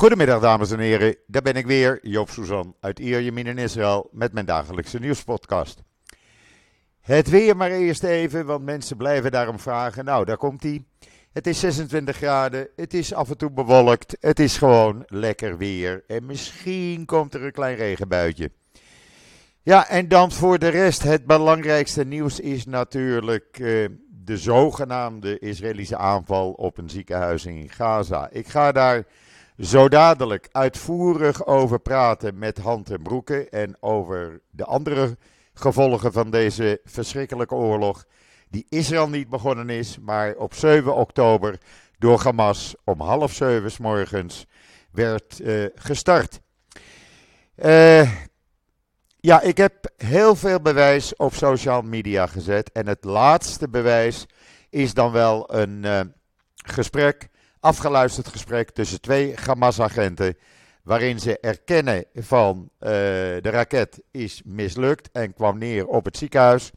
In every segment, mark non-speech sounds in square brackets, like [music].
Goedemiddag dames en heren, daar ben ik weer, Joop Suzan uit Ierjemien in Israël met mijn dagelijkse nieuwspodcast. Het weer maar eerst even, want mensen blijven daarom vragen. Nou, daar komt hij. Het is 26 graden, het is af en toe bewolkt, het is gewoon lekker weer en misschien komt er een klein regenbuitje. Ja, en dan voor de rest, het belangrijkste nieuws is natuurlijk eh, de zogenaamde Israëlische aanval op een ziekenhuis in Gaza. Ik ga daar zo dadelijk uitvoerig over praten met Hand en Broeken en over de andere gevolgen van deze verschrikkelijke oorlog, die Israël niet begonnen is, maar op 7 oktober door Hamas om half zeven morgens werd uh, gestart. Uh, ja, ik heb heel veel bewijs op social media gezet. En het laatste bewijs is dan wel een uh, gesprek, afgeluisterd gesprek tussen twee Hamas-agenten. Waarin ze erkennen van uh, de raket is mislukt en kwam neer op het ziekenhuis.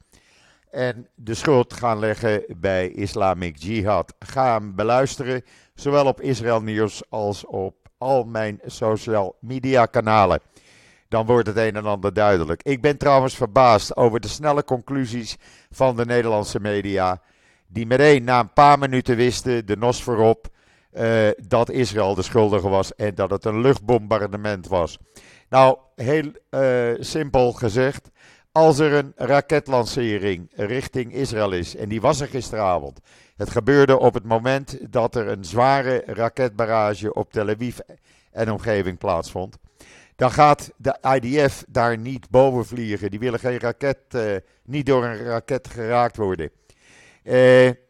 En de schuld gaan leggen bij Islamic Jihad. Ga hem beluisteren, zowel op Israël Nieuws als op al mijn social media kanalen dan wordt het een en ander duidelijk. Ik ben trouwens verbaasd over de snelle conclusies van de Nederlandse media. Die meteen na een paar minuten wisten, de nos voorop, uh, dat Israël de schuldige was en dat het een luchtbombardement was. Nou, heel uh, simpel gezegd. Als er een raketlancering richting Israël is, en die was er gisteravond. Het gebeurde op het moment dat er een zware raketbarrage op Tel Aviv en omgeving plaatsvond dan gaat de IDF daar niet boven vliegen. Die willen geen raket, uh, niet door een raket geraakt worden.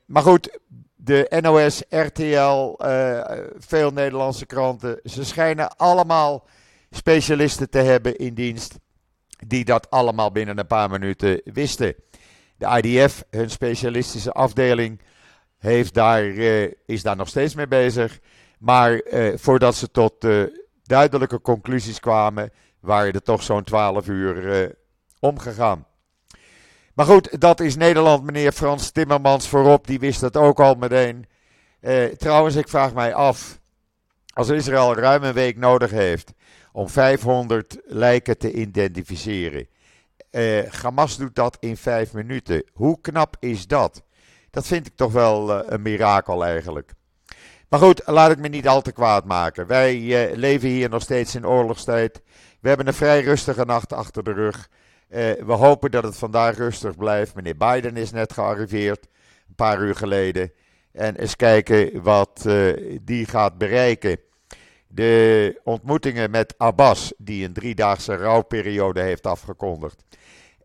Maar goed, de NOS, RTL, uh, veel Nederlandse kranten, ze schijnen allemaal specialisten te hebben in dienst die dat allemaal binnen een paar minuten wisten. De IDF, hun specialistische afdeling, heeft daar, is daar nog steeds mee bezig. Maar voordat ze tot duidelijke conclusies kwamen, waren er toch zo'n 12 uur omgegaan. Maar goed, dat is Nederland, meneer Frans Timmermans voorop, die wist dat ook al meteen. Uh, trouwens, ik vraag mij af, als Israël ruim een week nodig heeft om 500 lijken te identificeren. Uh, Hamas doet dat in vijf minuten. Hoe knap is dat? Dat vind ik toch wel een mirakel eigenlijk. Maar goed, laat ik me niet al te kwaad maken. Wij uh, leven hier nog steeds in oorlogstijd. We hebben een vrij rustige nacht achter de rug. Uh, we hopen dat het vandaag rustig blijft. Meneer Biden is net gearriveerd, een paar uur geleden. En eens kijken wat uh, die gaat bereiken. De ontmoetingen met Abbas, die een driedaagse rouwperiode heeft afgekondigd.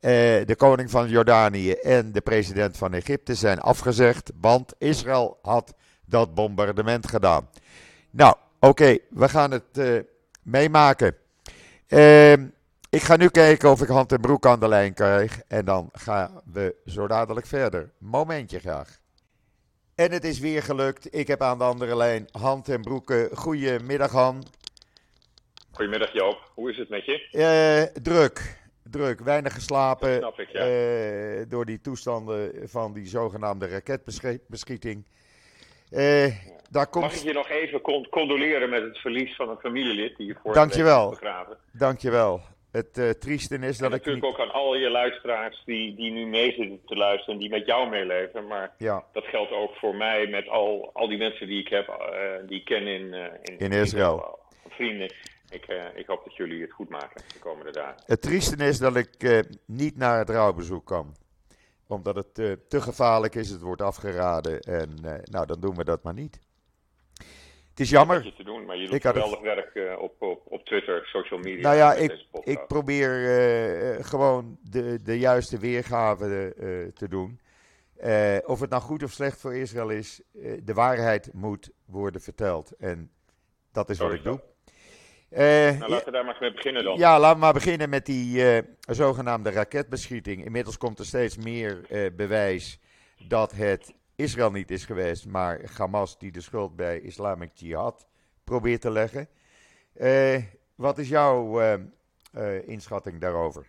de koning van Jordanië en de president van Egypte zijn afgezegd, want Israël had dat bombardement gedaan. Nou, oké, we gaan het meemaken. Uh, ik ga nu kijken of ik Hand en Broek aan de lijn krijg. En dan gaan we zo dadelijk verder. Momentje graag. En het is weer gelukt. Ik heb aan de andere lijn Hand en Broeken. Goedemiddag, Han. Goedemiddag, Joop. Hoe is het met je? Uh, druk. Druk. Weinig geslapen. Dat snap ik, ja. door die toestanden van die zogenaamde raketbeschieting. Uh, daar komt... Mag ik je nog even condoleren met het verlies van een familielid die je voor Dankjewel. begraven? Dankjewel. Het uh, trieste is dat ik. Natuurlijk ook aan al je luisteraars die, die nu mee zitten te luisteren en die met jou meeleven. Maar ja. dat geldt ook voor mij met al, al die mensen die ik heb, uh, die ik ken in, in, in Israël. vrienden. Ik, ik hoop dat jullie het goed maken de komende dagen. Het trieste is dat ik niet naar het rouwbezoek kan omdat het te gevaarlijk is, het wordt afgeraden. En nou, dan doen we dat maar niet. Het is jammer. Te doen, maar je doet ik geweldig het... werk uh, op, op, op Twitter, social media. Nou ja, ik, ik probeer gewoon de, de juiste weergave te doen. of het nou goed of slecht voor Israël is, de waarheid moet worden verteld. En dat is wat ik doe. Nou, laten we daar maar mee beginnen dan. Ja, laten we maar beginnen met die zogenaamde raketbeschieting. Inmiddels komt er steeds meer bewijs dat het Israël niet is geweest, maar Hamas die de schuld bij Islamic Jihad probeert te leggen. wat is jouw inschatting daarover?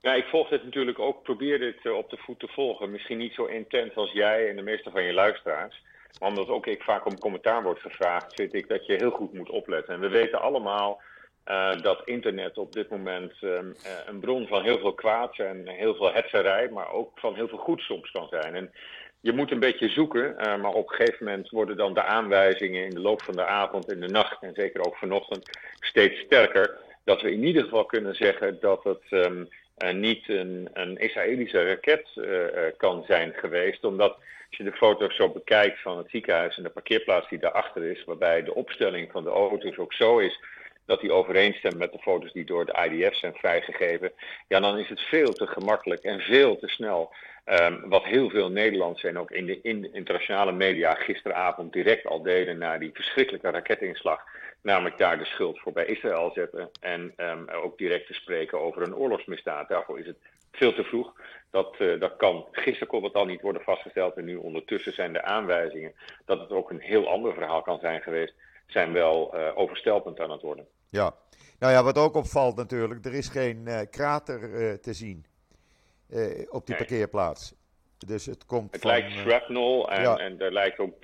Ik volg dit natuurlijk ook, probeer dit op de voet te volgen. Misschien niet zo intens als jij en de meeste van je luisteraars. Maar omdat ook ik vaak om commentaar wordt gevraagd, vind ik dat je heel goed moet opletten. En we weten allemaal uh, dat internet op dit moment um, uh, een bron van heel veel kwaad en heel veel hetzerij, maar ook van heel veel goed soms kan zijn. En je moet een beetje zoeken, uh, maar op een gegeven moment worden dan de aanwijzingen in de loop van de avond, in de nacht en zeker ook vanochtend steeds sterker. Dat we in ieder geval kunnen zeggen dat het um, niet een, een Israëlische raket kan zijn geweest, omdat als je de foto's zo bekijkt van het ziekenhuis en de parkeerplaats die daarachter is, waarbij de opstelling van de auto's ook zo is dat die overeenstemt met de foto's die door de IDF zijn vrijgegeven, ja, dan is het veel te gemakkelijk en veel te snel. Um, wat heel veel Nederlanders en ook in de, in internationale media gisteravond direct al deden na die verschrikkelijke raketinslag. Namelijk daar de schuld voor bij Israël zetten. En um, ook direct te spreken over een oorlogsmisdaad. Daarvoor is het veel te vroeg. Dat, uh, dat kan gisteren kon het al niet worden vastgesteld. En nu ondertussen zijn de aanwijzingen dat het ook een heel ander verhaal kan zijn geweest zijn wel uh, overstelpend aan het worden. Ja, nou ja, wat ook opvalt natuurlijk, er is geen uh, krater te zien op die nee. parkeerplaats. Dus het komt Het van, lijkt shrapnel en, ja. en er lijkt ook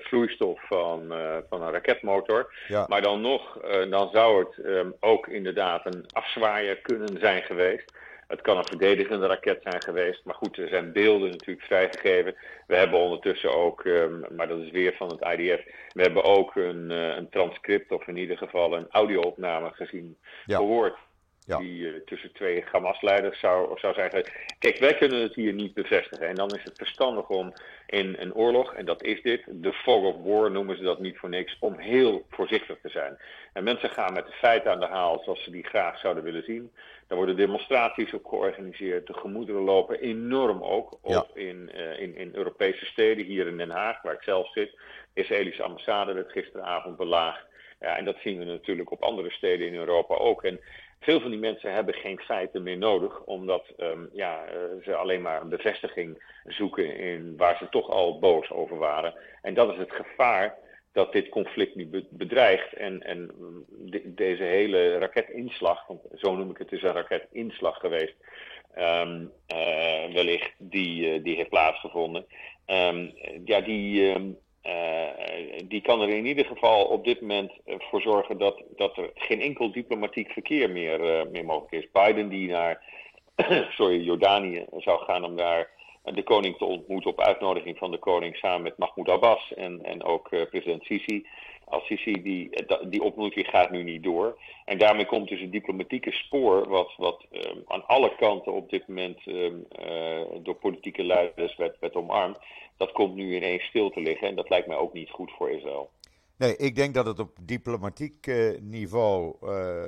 vloeistof van, van een raketmotor. Ja. Maar dan nog, dan zou het um, ook inderdaad een afzwaaier kunnen zijn geweest. Het kan een verdedigende raket zijn geweest. Maar goed, er zijn beelden natuurlijk vrijgegeven. We hebben ondertussen ook, um, maar dat is weer van het IDF, we hebben ook een, een transcript of in ieder geval een audio-opname gezien, Ja. gehoord. Ja. Die uh, tussen twee Hamas-leiders zou, zou zijn geweest. Kijk, wij kunnen het hier niet bevestigen. En dan is het verstandig om in een oorlog, en dat is dit, de fog of war noemen ze dat niet voor niks, om heel voorzichtig te zijn. En mensen gaan met de feiten aan de haal zoals ze die graag zouden willen zien. Er worden demonstraties op georganiseerd. De gemoederen lopen enorm ook op Ja. in, uh, in, in Europese steden. Hier in Den Haag, waar ik zelf zit. De Israëlische ambassade werd gisteravond belaagd. Ja, en dat zien we natuurlijk op andere steden in Europa ook. En veel van die mensen hebben geen feiten meer nodig, omdat um, ja, uh, ze alleen maar een bevestiging zoeken in waar ze toch al boos over waren. En dat is het gevaar dat dit conflict nu be bedreigt. En, en de, deze hele raketinslag, want zo noem ik het, is een raketinslag geweest, um, uh, wellicht, die, uh, die heeft plaatsgevonden. Um, ja, die, die kan er in ieder geval op dit moment voor zorgen dat, dat er geen enkel diplomatiek verkeer meer, uh, meer mogelijk is. Biden die naar [clears throat] sorry, Jordanië zou gaan om daar de koning te ontmoeten op uitnodiging van de koning samen met Mahmoud Abbas en, en ook president Sisi. Al-Sisi, die, die ontmoeting gaat nu niet door. En daarmee komt dus het diplomatieke spoor, wat, wat um, aan alle kanten op dit moment um, uh, door politieke leiders werd, werd omarmd, dat komt nu ineens stil te liggen. En dat lijkt mij ook niet goed voor Israël. Nee, ik denk dat het op diplomatiek uh, niveau uh,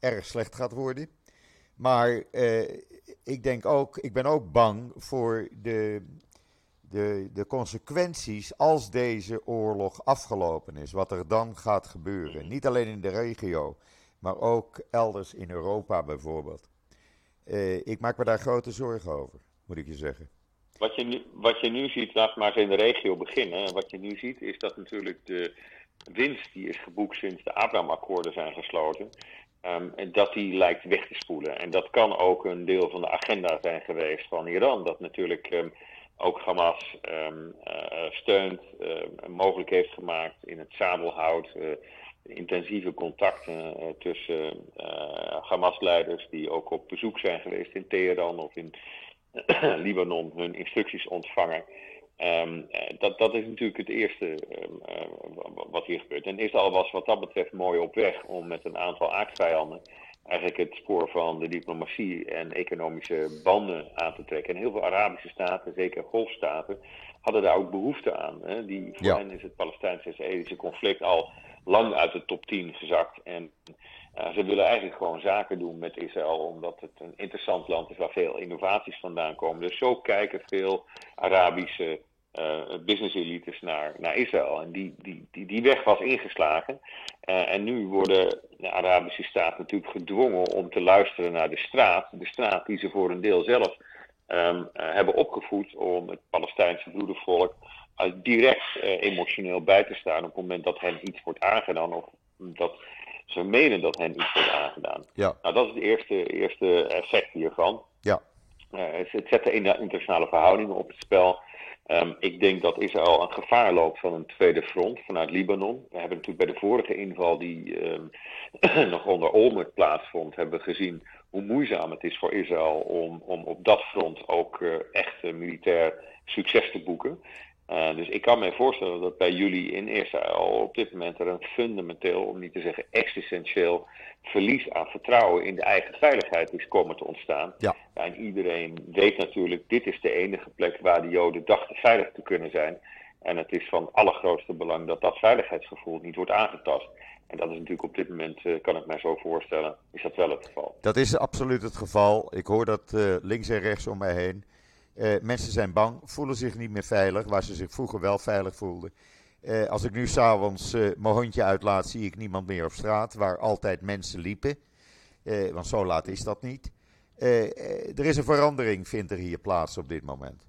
erg slecht gaat worden. Maar ik denk ook, ik ben ook bang voor de, de, de consequenties als deze oorlog afgelopen is. Wat er dan gaat gebeuren. Niet alleen in de regio, maar ook elders in Europa bijvoorbeeld. Uh, ik maak me daar grote zorgen over, moet ik je zeggen. Wat je nu, wat je nu ziet, laat maar eens in de regio beginnen. Wat je nu ziet is dat natuurlijk de winst die is geboekt sinds de Abraham-akkoorden zijn gesloten, um, dat die lijkt weg te spoelen. En dat kan ook een deel van de agenda zijn geweest van Iran, dat natuurlijk um, ook Hamas um, uh, steunt, uh, mogelijk heeft gemaakt in het zadelhout. Uh, intensieve contacten uh, tussen Hamas-leiders die ook op bezoek zijn geweest in Teheran of in [clears throat] Libanon hun instructies ontvangen. Um, dat, dat is natuurlijk het eerste wat hier gebeurt. En Israël was wat dat betreft mooi op weg om met een aantal aardvijanden eigenlijk het spoor van de diplomatie en economische banden aan te trekken. En heel veel Arabische staten, zeker golfstaten, hadden daar ook behoefte aan. Hè? Die, voor Ja. hen is het Palestijns-Israëlische conflict al lang uit de top 10 gezakt. En uh, ze willen eigenlijk gewoon zaken doen met Israël, omdat het een interessant land is waar veel innovaties vandaan komen. Dus zo kijken veel Arabische uh, business elites naar, naar Israël. En die, die, die, die weg was ingeslagen. Uh, en nu worden de Arabische staten natuurlijk gedwongen om te luisteren naar de straat. De straat die ze voor een deel zelf um, uh, hebben opgevoed om het Palestijnse broedervolk direct emotioneel bij te staan op het moment dat hen iets wordt aangedaan of dat ze menen dat hen iets wordt aangedaan. Ja. Nou, dat is het eerste, eerste effect hiervan. Ja. Het in de internationale verhoudingen op het spel. Ehm, ik denk dat Israël een gevaar loopt van een tweede front vanuit Libanon. We hebben natuurlijk bij de vorige inval die ehm, [clears throat] nog onder Olmert plaatsvond, hebben we gezien hoe moeizaam het is voor Israël om, om op dat front ook uh, echt militair succes te boeken. Uh, dus ik kan me voorstellen dat bij jullie in Israël op dit moment er een fundamenteel, om niet te zeggen existentieel, verlies aan vertrouwen in de eigen veiligheid is komen te ontstaan. Ja. En iedereen weet natuurlijk, dit is de enige plek waar de Joden dachten veilig te kunnen zijn. En het is van allergrootste belang dat dat veiligheidsgevoel niet wordt aangetast. En dat is natuurlijk op dit moment, uh, kan ik mij zo voorstellen, is dat wel het geval. Dat is absoluut het geval. Ik hoor dat uh, links en rechts om mij heen. Uh, mensen zijn bang, voelen zich niet meer veilig, waar ze zich vroeger wel veilig voelden. Uh, als ik nu s'avonds uh, mijn hondje uitlaat, zie ik niemand meer op straat, waar altijd mensen liepen. want zo laat is dat niet. er is een verandering, vindt er hier plaats op dit moment.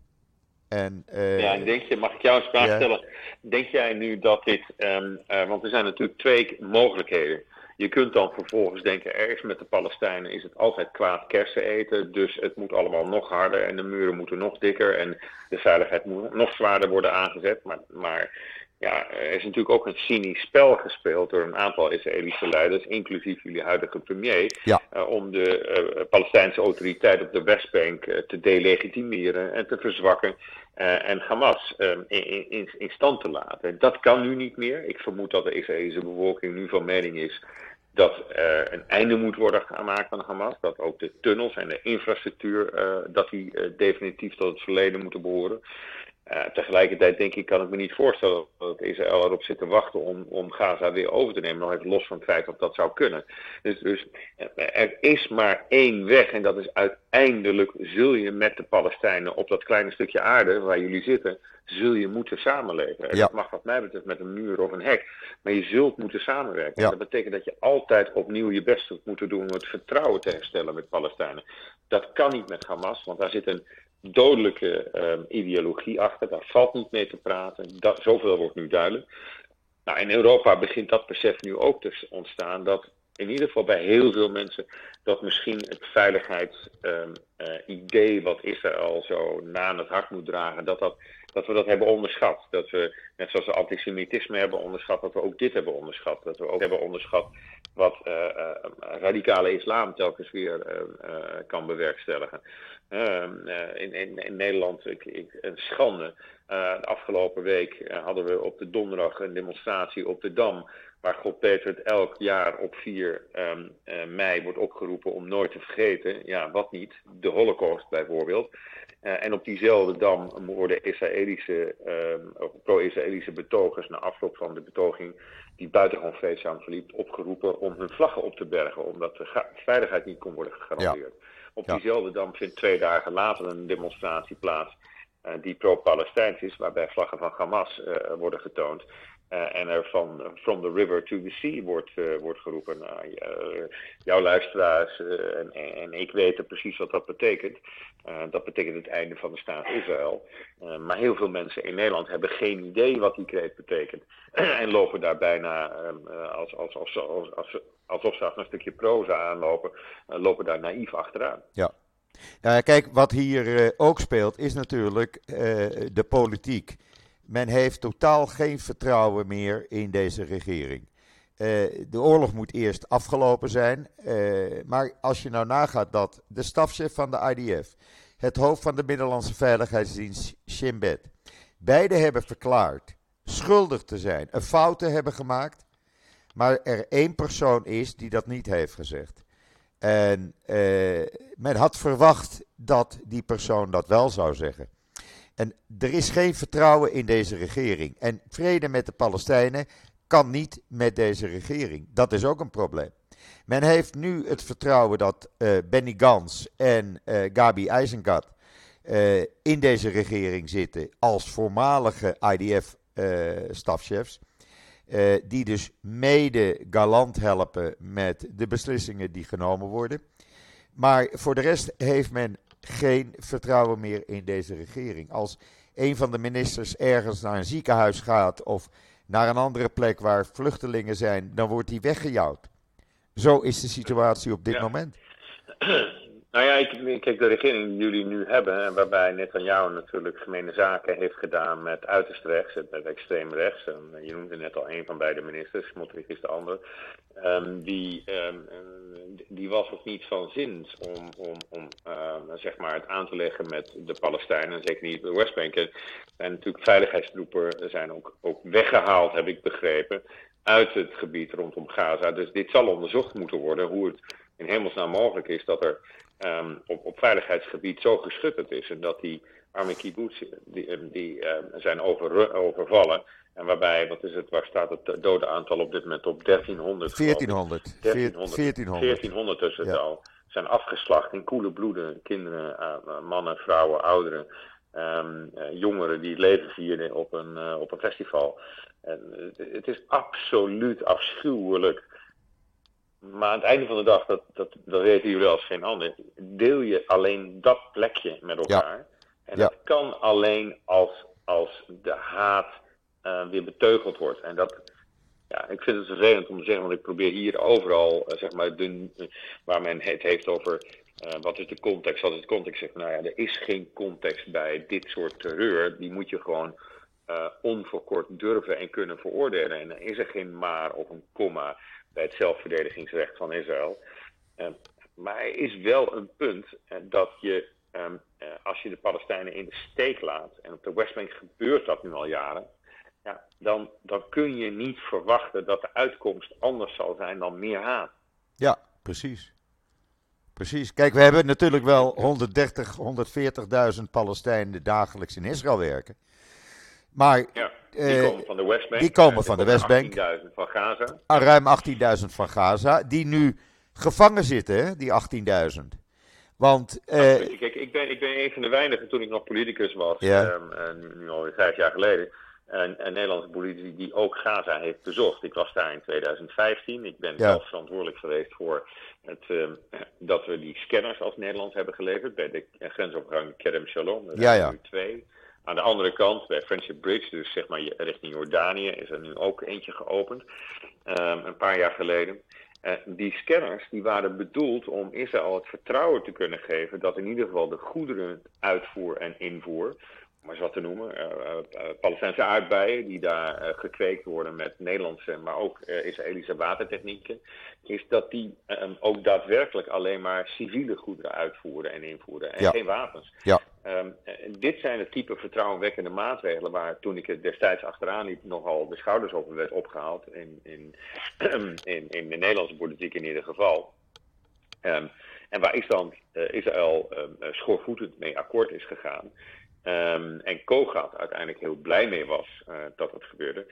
En, ja, en denk je, mag ik jou een vraag stellen? Denk jij nu dat dit, um, want er zijn natuurlijk twee mogelijkheden. Je kunt dan vervolgens denken, ergens met de Palestijnen is het altijd kwaad kersen eten. Dus het moet allemaal nog harder en de muren moeten nog dikker en de veiligheid moet nog zwaarder worden aangezet. Maar, maar ja, er is natuurlijk ook een cynisch spel gespeeld door een aantal Israëlische leiders, inclusief jullie huidige premier, ja. uh, om de uh, Palestijnse autoriteit op de Westbank uh, te delegitimeren en te verzwakken. en Hamas in, in, in, stand te laten. Dat kan nu niet meer. Ik vermoed dat de Israëlische bevolking nu van mening is dat er een einde moet worden gemaakt aan Hamas. Dat ook de tunnels en de infrastructuur uh, dat die uh, definitief tot het verleden moeten behoren. Uh, tegelijkertijd denk ik, kan ik me niet voorstellen dat Israël erop zit te wachten om, om Gaza weer over te nemen. Nog even los van het feit dat dat zou kunnen. Dus, dus er is maar één weg en dat is uiteindelijk zul je met de Palestijnen op dat kleine stukje aarde waar jullie zitten, zul je moeten samenleven. Ja. dat mag wat mij betreft met een muur of een hek. Maar je zult moeten samenwerken. Ja. Dat betekent dat je altijd opnieuw je best moet doen om het vertrouwen te herstellen met Palestijnen. Dat kan niet met Hamas, want daar zit een dodelijke ehm, ideologie achter. Daar valt niet mee te praten. Dat, zoveel wordt nu duidelijk. Nou, in Europa begint dat besef nu ook te ontstaan. Dat in ieder geval bij heel veel mensen dat misschien het veiligheidsidee wat Israël zo na aan het hart moet dragen, dat, dat, dat we dat hebben onderschat. Dat we, net zoals we antisemitisme hebben onderschat, dat we ook dit hebben onderschat. Dat we ook hebben onderschat wat uh, uh, radicale islam telkens weer uh, kan bewerkstelligen. Ehm, in, in, in, Nederland, ik, ik, een schande. de afgelopen week hadden we op de donderdag een demonstratie op de Dam waar God Peter het elk jaar op 4 um, uh, mei wordt opgeroepen om nooit te vergeten. Ja, wat niet? De Holocaust bijvoorbeeld. Uh, en op diezelfde dam worden Israëlische, um, pro-Israëlische betogers na afloop van de betoging, die buitengewoon vreedzaam verliep, opgeroepen om hun vlaggen op te bergen, omdat de veiligheid niet kon worden gegarandeerd. Ja. Op Ja. diezelfde dam vindt twee dagen later een demonstratie plaats uh, die pro-Palestijns is, waarbij vlaggen van Hamas worden getoond. Uh, en er van From the River to the Sea wordt, uh, wordt geroepen. Uh, jouw luisteraars en, en, ik weten precies wat dat betekent. dat betekent het einde van de staat Israël. maar heel veel mensen in Nederland hebben geen idee wat die kreet betekent. [clears throat] en lopen daar bijna als, als, als, als, als, alsof ze een stukje proza aanlopen, lopen daar naïef achteraan. Ja. Nou ja, kijk, wat hier ook speelt is natuurlijk de politiek. Men heeft totaal geen vertrouwen meer in deze regering. Uh, de oorlog moet eerst afgelopen zijn. Uh, maar als je nou nagaat dat de stafchef van de IDF, het hoofd van de Middellandse Veiligheidsdienst Shin Bet, beide hebben verklaard schuldig te zijn, een fout te hebben gemaakt, maar er één persoon is die dat niet heeft gezegd. En uh, men had verwacht dat die persoon dat wel zou zeggen. En er is geen vertrouwen in deze regering. En vrede met de Palestijnen kan niet met deze regering. Dat is ook een probleem. Men heeft nu het vertrouwen dat uh, Benny Gans en uh, Gabi Eisengat uh, in deze regering zitten als voormalige IDF-stafchefs. die dus mede galant helpen met de beslissingen die genomen worden. Maar voor de rest heeft men geen vertrouwen meer in deze regering. Als een van de ministers ergens naar een ziekenhuis gaat of naar een andere plek waar vluchtelingen zijn, dan wordt die weggejouwd. Zo is de situatie op dit ja. moment. [clears throat] Nou ja, ik, kijk, de regering die jullie nu hebben, waarbij Netanyahu natuurlijk gemene zaken heeft gedaan met uiterst rechts en met extreem rechts. En je noemde net al een van beide ministers, Smotrich is de andere. Um, die, um, die was ook niet van zins om, om, om uh, zeg maar het aan te leggen met de Palestijnen, zeker niet de Westbank. En natuurlijk veiligheidstroepen zijn ook, ook weggehaald, heb ik begrepen, uit het gebied rondom Gaza. Dus dit zal onderzocht moeten worden hoe het in hemelsnaam mogelijk is dat er um, op, op veiligheidsgebied zo geschutterd is. En dat die arme kibbutz die, die uh, zijn over, overvallen. En waarbij, wat is het, waar staat het dode aantal op dit moment op 1300? 1400. 1300. 1400, 1400 tussen het al. Zijn afgeslacht in koele bloeden. Kinderen, uh, mannen, vrouwen, ouderen. Um, uh, jongeren die het leven vierden op een, op een festival. En, het is absoluut afschuwelijk maar aan het einde van de dag, dat, dat, dat weten jullie als geen ander, deel je alleen dat plekje met elkaar. Ja. En ja. dat kan alleen als, als de haat uh, weer beteugeld wordt. En dat, ja, ik vind het vervelend om te zeggen, want ik probeer hier overal, uh, zeg maar, de, waar men het heeft over wat is de context, wat is de context. Zeg, nou ja, er is geen context bij dit soort terreur. Die moet je gewoon onverkort durven en kunnen veroordelen. En dan is er geen maar of een komma bij het zelfverdedigingsrecht van Israël. Uh, maar er is wel een punt uh, dat je, um, uh, als je de Palestijnen in de steek laat, en op de Westbank gebeurt dat nu al jaren, ja, dan, dan kun je niet verwachten dat de uitkomst anders zal zijn dan meer haat. Ja, precies. Precies. Kijk, we hebben natuurlijk wel 130, 140.000 Palestijnen dagelijks in Israël werken. Maar ja. Die komen van de Westbank. Die komen van de Westbank. 18.000 van Gaza. Ah, ruim 18.000 van Gaza. Die nu gevangen zitten, hè, die 18.000. Want. Uh, Kijk, ik ben, ik ben een van de weinigen toen ik nog politicus was. Ja. Um, nu, nu alweer vijf jaar geleden. Een, een Nederlandse politicus die ook Gaza heeft bezocht. Ik was daar in 2015. Ik ben ja. zelf verantwoordelijk geweest voor het, um, dat we die scanners als Nederlands hebben geleverd. Bij de grensovergang Kerem Shalom. Er ja, ja. nu twee. Aan de andere kant, bij Friendship Bridge, dus zeg maar richting Jordanië, is er nu ook eentje geopend. Um, een paar jaar geleden. Uh, die scanners die waren bedoeld om Israël het vertrouwen te kunnen geven dat in ieder geval de goederen uitvoer en invoer om maar eens wat te noemen, uh, uh, Palestijnse aardbeien die daar gekweekt worden met Nederlandse, maar ook Israëlische watertechnieken, is dat die um, ook daadwerkelijk alleen maar civiele goederen uitvoeren en invoeren en ja. geen wapens. Ja. Um, dit zijn het type vertrouwenwekkende maatregelen waar toen ik het destijds achteraan liep nogal de schouders over werd opgehaald, in, in, [clears throat] in, in de Nederlandse politiek in ieder geval. Um, en waar Israël, Israël schoorvoetend mee akkoord is gegaan. Um, en Kogat uiteindelijk heel blij mee was uh, dat het gebeurde.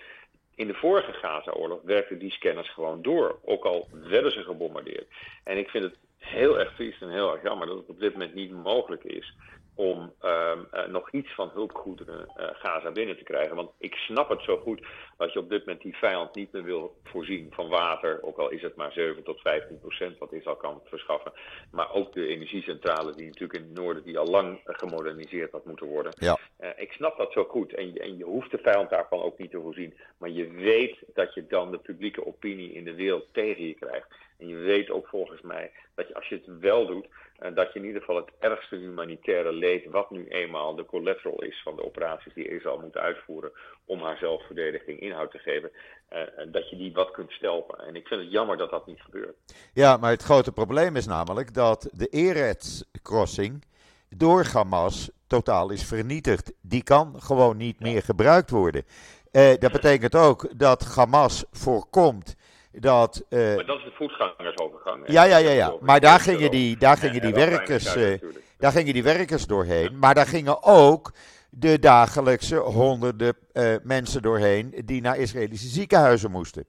In de vorige Gaza-oorlog werkten die scanners gewoon door, ook al werden ze gebombardeerd. En ik vind het heel erg triest en heel erg jammer dat het op dit moment niet mogelijk is om um, uh, nog iets van hulpgoederen uh, Gaza binnen te krijgen. Want ik snap het zo goed dat je op dit moment die vijand niet meer wil voorzien van water, ook al is het maar 7 tot 15 procent wat Israël kan verschaffen. Maar ook de energiecentrale die natuurlijk in het noorden, die al lang gemoderniseerd had moeten worden. Ja. Uh, ik snap dat zo goed en je, en je hoeft de vijand daarvan ook niet te voorzien. Maar je weet dat je dan de publieke opinie in de wereld tegen je krijgt. En je weet ook volgens mij dat je, als je het wel doet, dat je in ieder geval het ergste humanitaire leed, wat nu eenmaal de collateral is van de operaties die Israël moet uitvoeren om haar zelfverdediging inhoud te geven, uh, dat je die wat kunt stelpen. En ik vind het jammer dat dat niet gebeurt. Ja, maar het grote probleem is namelijk dat de Eretz-crossing door Hamas totaal is vernietigd. Die kan gewoon niet meer gebruikt worden. Uh, dat betekent ook dat Hamas voorkomt dat. Uh, maar dat is de voetgangersovergang. Ja, ja, ja, ja. Maar daar gingen die, daar gingen die werkers. Uh, daar gingen die werkers doorheen. Maar daar gingen ook de dagelijkse honderden uh, mensen doorheen die naar Israëlische ziekenhuizen moesten.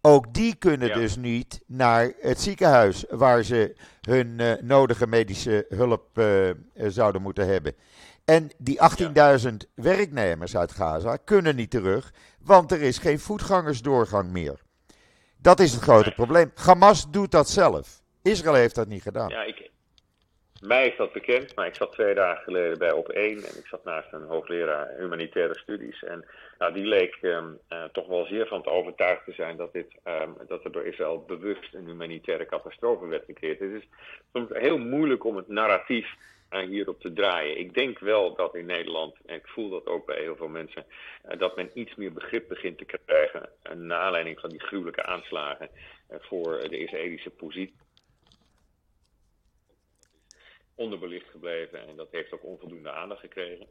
Ook die kunnen ja. dus niet naar het ziekenhuis waar ze hun nodige medische hulp zouden moeten hebben. En die 18.000 ja. werknemers uit Gaza kunnen niet terug, want er is geen voetgangersdoorgang meer. Dat is het grote probleem. Hamas doet dat zelf. Israël heeft dat niet gedaan. Ja, ik, mij is dat bekend, maar ik zat twee dagen geleden bij Op 1 en ik zat naast een hoogleraar humanitaire studies. En nou, die leek uh, toch wel zeer van te overtuigd te zijn dat, dit, um, dat er door Israël bewust een humanitaire catastrofe werd gecreëerd. Het is soms heel moeilijk om het narratief uh, hierop te draaien. Ik denk wel dat in Nederland, en ik voel dat ook bij heel veel mensen, uh, dat men iets meer begrip begint te krijgen. naar aanleiding van die gruwelijke aanslagen voor de Israëlische positie onderbelicht gebleven en dat heeft ook onvoldoende aandacht gekregen.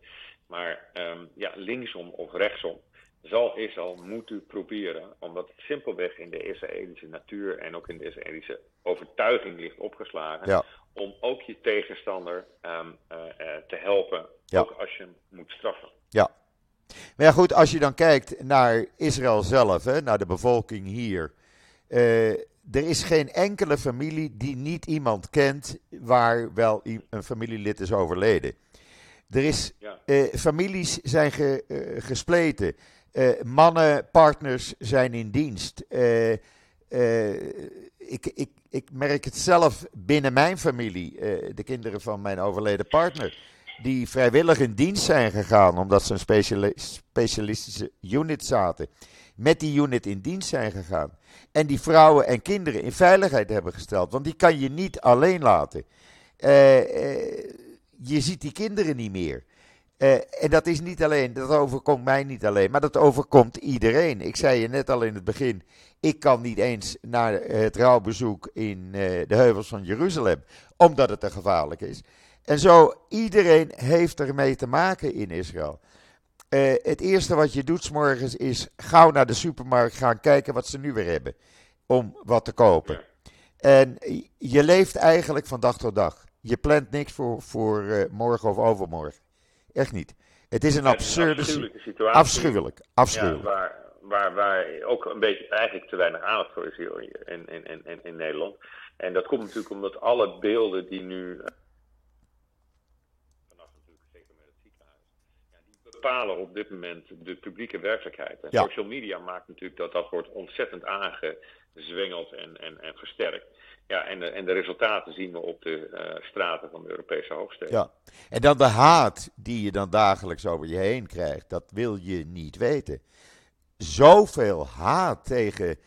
Maar um, ja, linksom of rechtsom zal Israël moeten proberen, omdat het simpelweg in de Israëlische natuur en ook in de Israëlische overtuiging ligt opgeslagen, ja. Om ook je tegenstander um, uh, uh, te helpen, ja. ook als je hem moet straffen. Ja. Maar ja, goed, als je dan kijkt naar Israël zelf, hè, naar de bevolking hier. Uh, er is geen enkele familie die niet iemand kent waar wel een familielid is overleden. Er is, ja. uh, families zijn ge, uh, gespleten. Uh, mannen, partners zijn in dienst. ik, ik, ik merk het zelf binnen mijn familie. de kinderen van mijn overleden partner. Die vrijwillig in dienst zijn gegaan omdat ze een speciali specialistische unit zaten. Met die unit in dienst zijn gegaan. En die vrouwen en kinderen in veiligheid hebben gesteld. Want die kan je niet alleen laten. Uh, uh, je ziet die kinderen niet meer. Uh, en dat is niet alleen, dat overkomt mij niet alleen, maar dat overkomt iedereen. Ik zei je net al in het begin, ik kan niet eens naar het rouwbezoek in de heuvels van Jeruzalem, omdat het te gevaarlijk is. En zo, iedereen heeft ermee te maken in Israël. Uh, het eerste wat je doet s morgens is gauw naar de supermarkt gaan kijken wat ze nu weer hebben. Om wat te kopen. En je leeft eigenlijk van dag tot dag. Je plant niks voor, voor morgen of overmorgen. Echt niet. Het is een absurde een situatie. Afschuwelijk. afschuwelijk. Ja, waar, waar, waar ook een beetje eigenlijk te weinig aandacht voor is hier in, in, in, in Nederland. En dat komt natuurlijk omdat alle beelden die nu bepalen op dit moment de publieke werkelijkheid. En ja. social media maakt natuurlijk dat dat wordt ontzettend aangezwengeld en, en, en versterkt. Ja, en de, en de resultaten zien we op de uh, straten van de Europese hoofdsteden. Ja, en dan de haat die je dan dagelijks over je heen krijgt, dat wil je niet weten. Zoveel haat tegen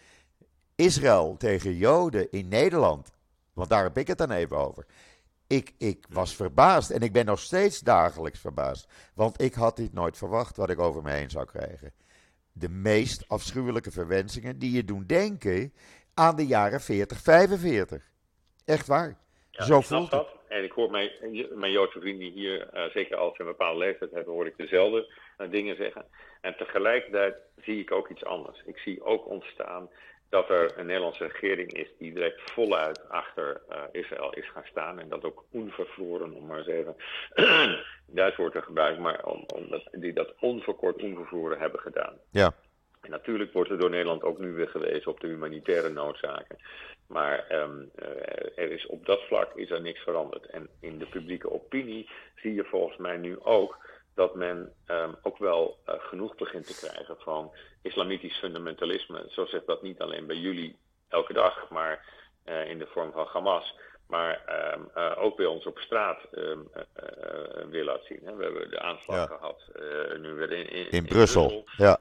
Israël, tegen Joden in Nederland, want daar heb ik het dan even over. Ik, ik was verbaasd en ik ben nog steeds dagelijks verbaasd. Want ik had dit nooit verwacht wat ik over me heen zou krijgen. De meest afschuwelijke verwensingen die je doen denken aan de jaren 40, 45. Echt waar. Ja, Zo voelt dat. het. En ik hoor mijn, mijn Joodse vrienden hier, uh, zeker als ze een bepaalde leeftijd hebben, hoor ik dezelfde uh, dingen zeggen. En tegelijkertijd zie ik ook iets anders. Ik zie ook ontstaan dat er een Nederlandse regering is die direct voluit achter uh, Israël is gaan staan. En dat ook onvervroren, om maar eens even [clears throat] Duits woord te gebruiken, maar om, om dat, die dat onverkort onvervroren hebben gedaan. Ja. En natuurlijk wordt er door Nederland ook nu weer gewezen op de humanitaire noodzaken. Maar um, uh, er is op dat vlak is er niks veranderd. En in de publieke opinie zie je volgens mij nu ook dat men um, ook wel uh, genoeg begint te krijgen van islamitisch fundamentalisme. Zo zegt dat niet alleen bij jullie elke dag, maar uh, in de vorm van Hamas. Maar um, uh, ook bij ons op straat um, weer laat zien. Hè. We hebben de aanslag Ja. gehad, nu weer in, in, In Brussel. Ja.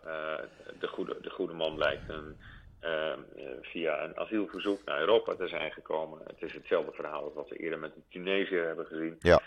de, goede, de goede man blijkt een, uh, via een asielverzoek naar Europa te zijn gekomen. Het is hetzelfde verhaal als wat we eerder met de Tunesiër hebben gezien. Ja.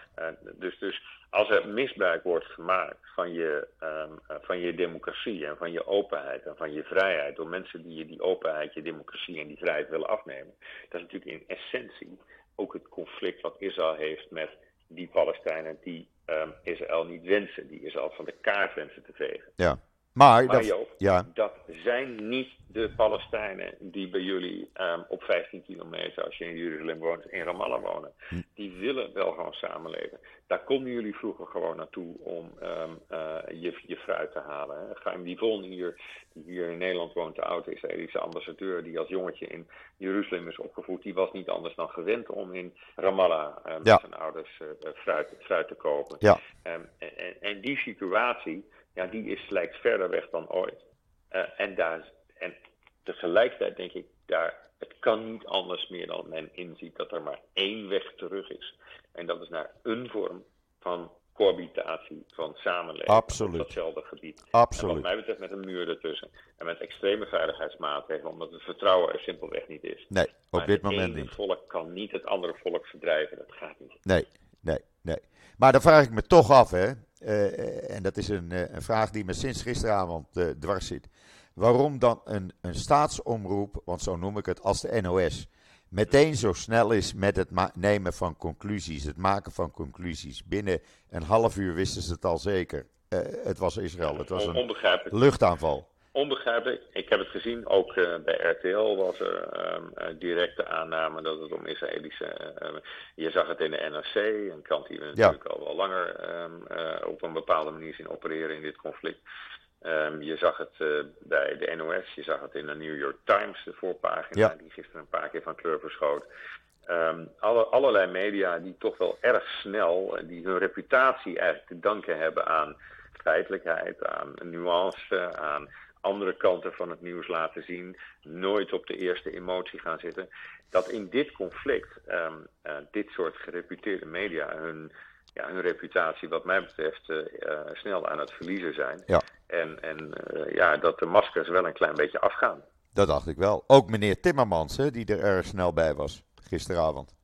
Dus, dus als er misbruik wordt gemaakt van je, um, uh, van je democratie en van je openheid en van je vrijheid door mensen die je die openheid, je democratie en die vrijheid willen afnemen, dat is natuurlijk in essentie ook het conflict wat Israël heeft met die Palestijnen die um, Israël niet wensen, die Israël van de kaart wensen te vegen. Ja. Maar, Maar dat, Joop, ja, dat zijn niet de Palestijnen die bij jullie um, op 15 kilometer, als je in Jeruzalem woont, in Ramallah wonen. Hm. Die willen wel gewoon samenleven. Daar konden jullie vroeger gewoon naartoe om um, uh, je, je fruit te halen. Hè. Chaim Divon hier, die hier in Nederland woont, de oude Israëlische ambassadeur, die als jongetje in Jeruzalem is opgevoed, die was niet anders dan gewend om in Ramallah uh, met Ja. zijn ouders uh, fruit, fruit te kopen. Ja. Um, en, en, en die situatie, ja, die is, lijkt verder weg dan ooit. Uh, en, daar, en tegelijkertijd denk ik, daar, het kan niet anders meer dan men inziet dat er maar één weg terug is. En dat is naar een vorm van cohabitatie, van samenleving Absoluut. op datzelfde gebied. Absoluut. En wat mij betreft met een muur ertussen. En met extreme veiligheidsmaatregelen, omdat het vertrouwen er simpelweg niet is. Nee, op maar dit het moment niet. volk kan niet het andere volk verdrijven. Dat gaat niet. Nee, nee, nee. Maar dan vraag ik me toch af, hè. eh, en dat is een, eh, een vraag die me sinds gisteravond eh, dwars zit. Waarom dan een, een staatsomroep, want zo noem ik het, als de NOS, meteen zo snel is met het nemen van conclusies, het maken van conclusies. Binnen een half uur wisten ze het al zeker. Eh, het was Israël, het was een luchtaanval. Onbegrijpelijk. Ik heb het gezien, ook eh, bij RTL was er ehm, eh, directe aanname dat het om Israëlische. eh, je zag het in de NRC, een krant die we natuurlijk al wel langer ehm, eh, op een bepaalde manier zien opereren in dit conflict. Ehm, je zag het eh, bij de NOS, je zag het in de New York Times, de voorpagina, Ja. die gisteren een paar keer van kleur verschoot. Ehm, alle, allerlei media die toch wel erg snel, die hun reputatie eigenlijk te danken hebben aan feitelijkheid, aan nuance, aan andere kanten van het nieuws laten zien, nooit op de eerste emotie gaan zitten. Dat in dit conflict ehm, eh, dit soort gereputeerde media hun, ja, hun reputatie, wat mij betreft, eh, eh, snel aan het verliezen zijn. Ja. En, en ja, dat de maskers wel een klein beetje afgaan. Dat dacht ik wel. Ook meneer Timmermans, hè, die er erg snel bij was gisteravond.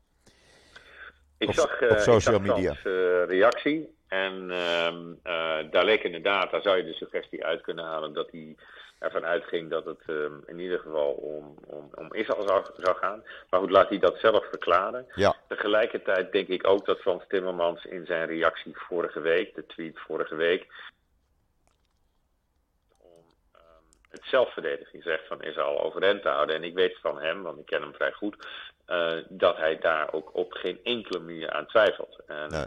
Ik Op- zag, op social ik zag media. Frans, reactie. En ehm, eh, daar leek inderdaad, daar zou je de suggestie uit kunnen halen dat hij ervan uitging dat het ehm, in ieder geval om, om, om Israël zou, zou gaan. Maar goed, laat hij dat zelf verklaren. Ja, Tegelijkertijd denk ik ook dat Frans Timmermans in zijn reactie vorige week, de tweet vorige week, om ehm, het zelfverdedigingsrecht van Israël overeind te houden. En ik weet van hem, want ik ken hem vrij goed, eh, dat hij daar ook op geen enkele manier aan twijfelt. En, Nee.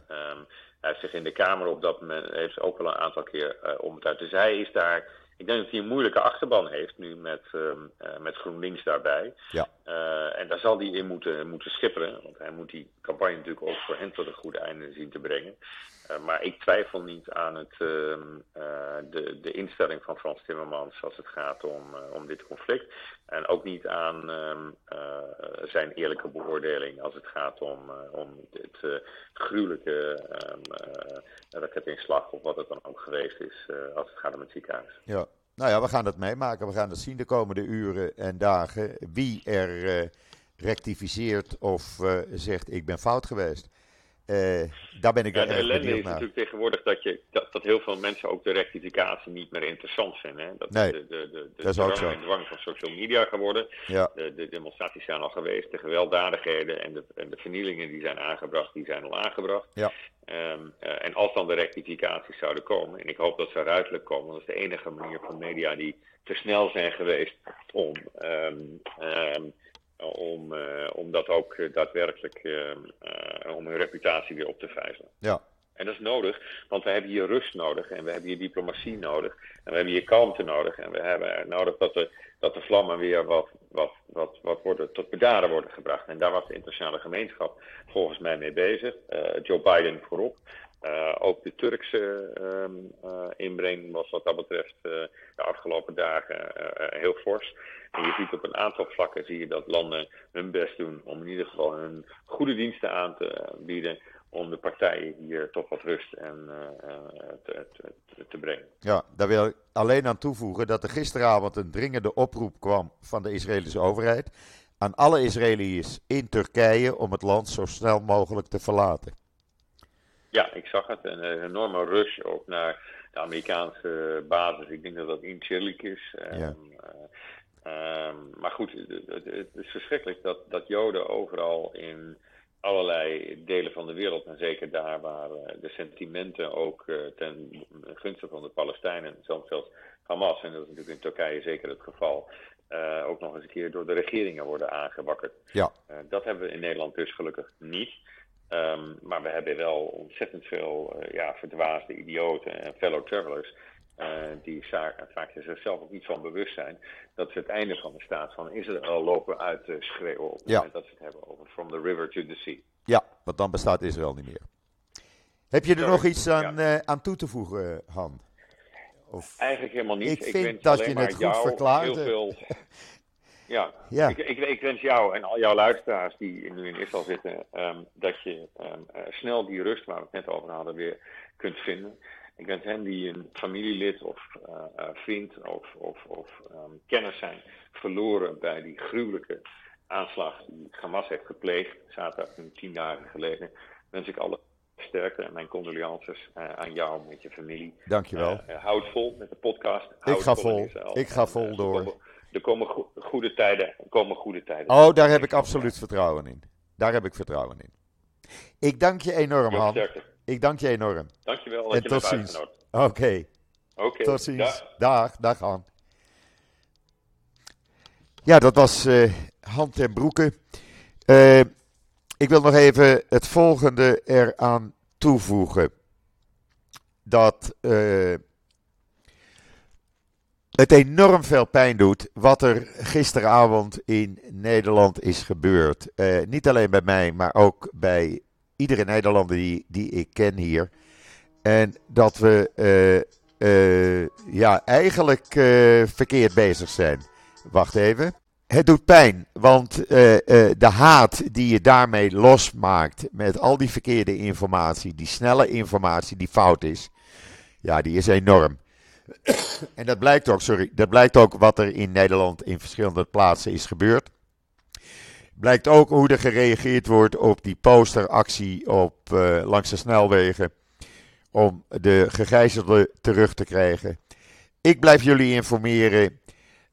Hij heeft zich in de Kamer op dat moment heeft ook wel een aantal keer eh, om het uit. Dus hij is daar. Ik denk dat hij een moeilijke achterban heeft nu met, eh, met GroenLinks daarbij. Ja. Eh, en daar zal hij in moeten, moeten schipperen. Want hij moet die campagne natuurlijk ook voor hen tot een goed einde zien te brengen. Eh, maar ik twijfel niet aan het, ehm, eh, de, de instelling van Frans Timmermans als het gaat om, eh, om dit conflict. En ook niet aan ehm, eh, zijn eerlijke beoordeling als het gaat om, om dit gruwelijke ehm, eh, raketinslag of wat het dan ook geweest is als het gaat om het ziekenhuis. ja. Nou ja, we gaan dat meemaken. We gaan het zien de komende uren en dagen. Wie er rectificeert of zegt ik ben fout geweest. Eh, daar ben ik Ja, de ellende is naar. natuurlijk tegenwoordig dat, je, dat, dat heel veel mensen ook de rectificatie niet meer interessant vinden. Hè? Dat Nee, de, de, de, de dat is ook zo. en dwang van social media geworden. Ja, De, de demonstraties zijn al geweest, de gewelddadigheden en de, en de vernielingen die zijn aangebracht, die zijn al aangebracht. Ja. Ehm, eh, en als dan de rectificaties zouden komen, en ik hoop dat ze ruidelijk komen, dat is de enige manier van media die te snel zijn geweest om, ehm, ehm, om, eh, om dat ook eh, daadwerkelijk ehm, eh, om hun reputatie weer op te vijzelen. ja, En dat is nodig, want we hebben hier rust nodig en we hebben hier diplomatie nodig en we hebben hier kalmte nodig en we hebben nodig dat de, dat de vlammen weer wat, wat, wat, wat worden, tot bedaren worden gebracht. En daar was de internationale gemeenschap volgens mij mee bezig. Joe Biden voorop. Eh, ook de Turkse eh, inbreng was wat dat betreft eh, de afgelopen dagen heel fors. En je ziet op een aantal vlakken zie je dat landen hun best doen om in ieder geval hun goede diensten aan te bieden om de partijen hier toch wat rust en, te, te, te brengen. ja, daar wil ik alleen aan toevoegen dat er gisteravond een dringende oproep kwam van de Israëlische overheid aan alle Israëliërs in Turkije om het land zo snel mogelijk te verlaten. Ja, ik zag het. Een enorme rush ook naar de Amerikaanse basis. Ik denk dat dat in Chirlik is. Ja. Ehm, eh, ehm, maar goed, het, is verschrikkelijk dat, dat Joden overal in allerlei delen van de wereld, en zeker daar waar eh, de sentimenten ook eh, ten gunste van de Palestijnen, soms zelfs Hamas, en dat is natuurlijk in Turkije zeker het geval, eh, ook nog eens een keer door de regeringen worden aangewakkerd. Ja. Eh, dat hebben we in Nederland dus gelukkig niet. Ehm, maar we hebben wel ontzettend veel eh, ja, verdwaasde idioten en fellow travelers. eh, die vaak zichzelf ook niet van bewust zijn dat ze het einde van de staat van Israël lopen uit te schreeuwen. Op het Ja. moment dat ze het hebben over from the river to the sea. Ja, want dan bestaat Israël niet meer. Heb je er Sorry, nog iets aan, ja. eh, aan toe te voegen, Han? Of, Eigenlijk helemaal niet. Ik vind dat je het goed jou verklaarde. Heel veel, [laughs] Ja, Ja. Ik, ik, ik wens jou en al jouw luisteraars die nu in Israël zitten, ehm, dat je ehm, eh, snel die rust waar we het net over hadden weer kunt vinden. Ik wens hen die een familielid of eh, eh, vriend of, of, of ehm, kennis zijn verloren bij die gruwelijke aanslag die Hamas heeft gepleegd, zaterdag nu tien dagen geleden, wens ik alle sterkte en mijn condolences aan jou met je familie. Dankjewel. Eh, houd vol met de podcast. Houd ga in vol. Ik ga En, vol er door. komen- Er komen go- goede tijden. Komen goede tijden. Oh, daar heb ik absoluut vertrouwen in. Daar heb ik vertrouwen in. Ik dank je enorm, Han. Ik dank je enorm. Dankjewel dat En je tot ziens. Oké, Oké. tot ziens. dag. Dag, Han. Ja, dat was eh Han ten Broeke. Eh, ik wil nog even het volgende eraan toevoegen. Dat eh, het enorm veel pijn doet wat er gisteravond in Nederland is gebeurd. Eh, niet alleen bij mij, maar ook bij iedere Nederlander die, die ik ken hier. En dat we eh, eh, ja, eigenlijk verkeerd bezig zijn. Wacht even. Het doet pijn, want de haat die je daarmee losmaakt met al die verkeerde informatie, die snelle informatie die fout is, ja, die is enorm. [coughs] en dat blijkt ook, sorry, dat blijkt ook wat er in Nederland in verschillende plaatsen is gebeurd. Blijkt ook hoe er gereageerd wordt op die posteractie op, eh, langs de snelwegen om de gegijzelden terug te krijgen. Ik blijf jullie informeren.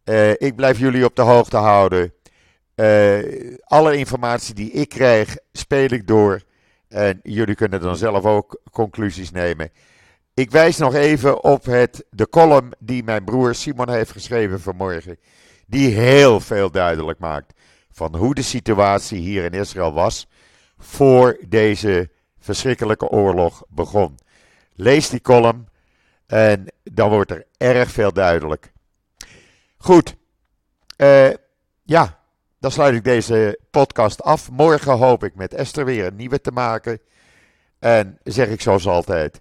Eh, ik blijf jullie op de hoogte houden. Eh, alle informatie die ik krijg, speel ik door. En jullie kunnen dan zelf ook conclusies nemen. Ik wijs nog even op het, de column die mijn broer Simon heeft geschreven vanmorgen. Die heel veel duidelijk maakt van hoe de situatie hier in Israël was voor deze verschrikkelijke oorlog begon. Lees die column en dan wordt er erg veel duidelijk. Goed, Eh, ja, dan sluit ik deze podcast af. Morgen hoop ik met Esther weer een nieuwe te maken. En zeg ik zoals altijd,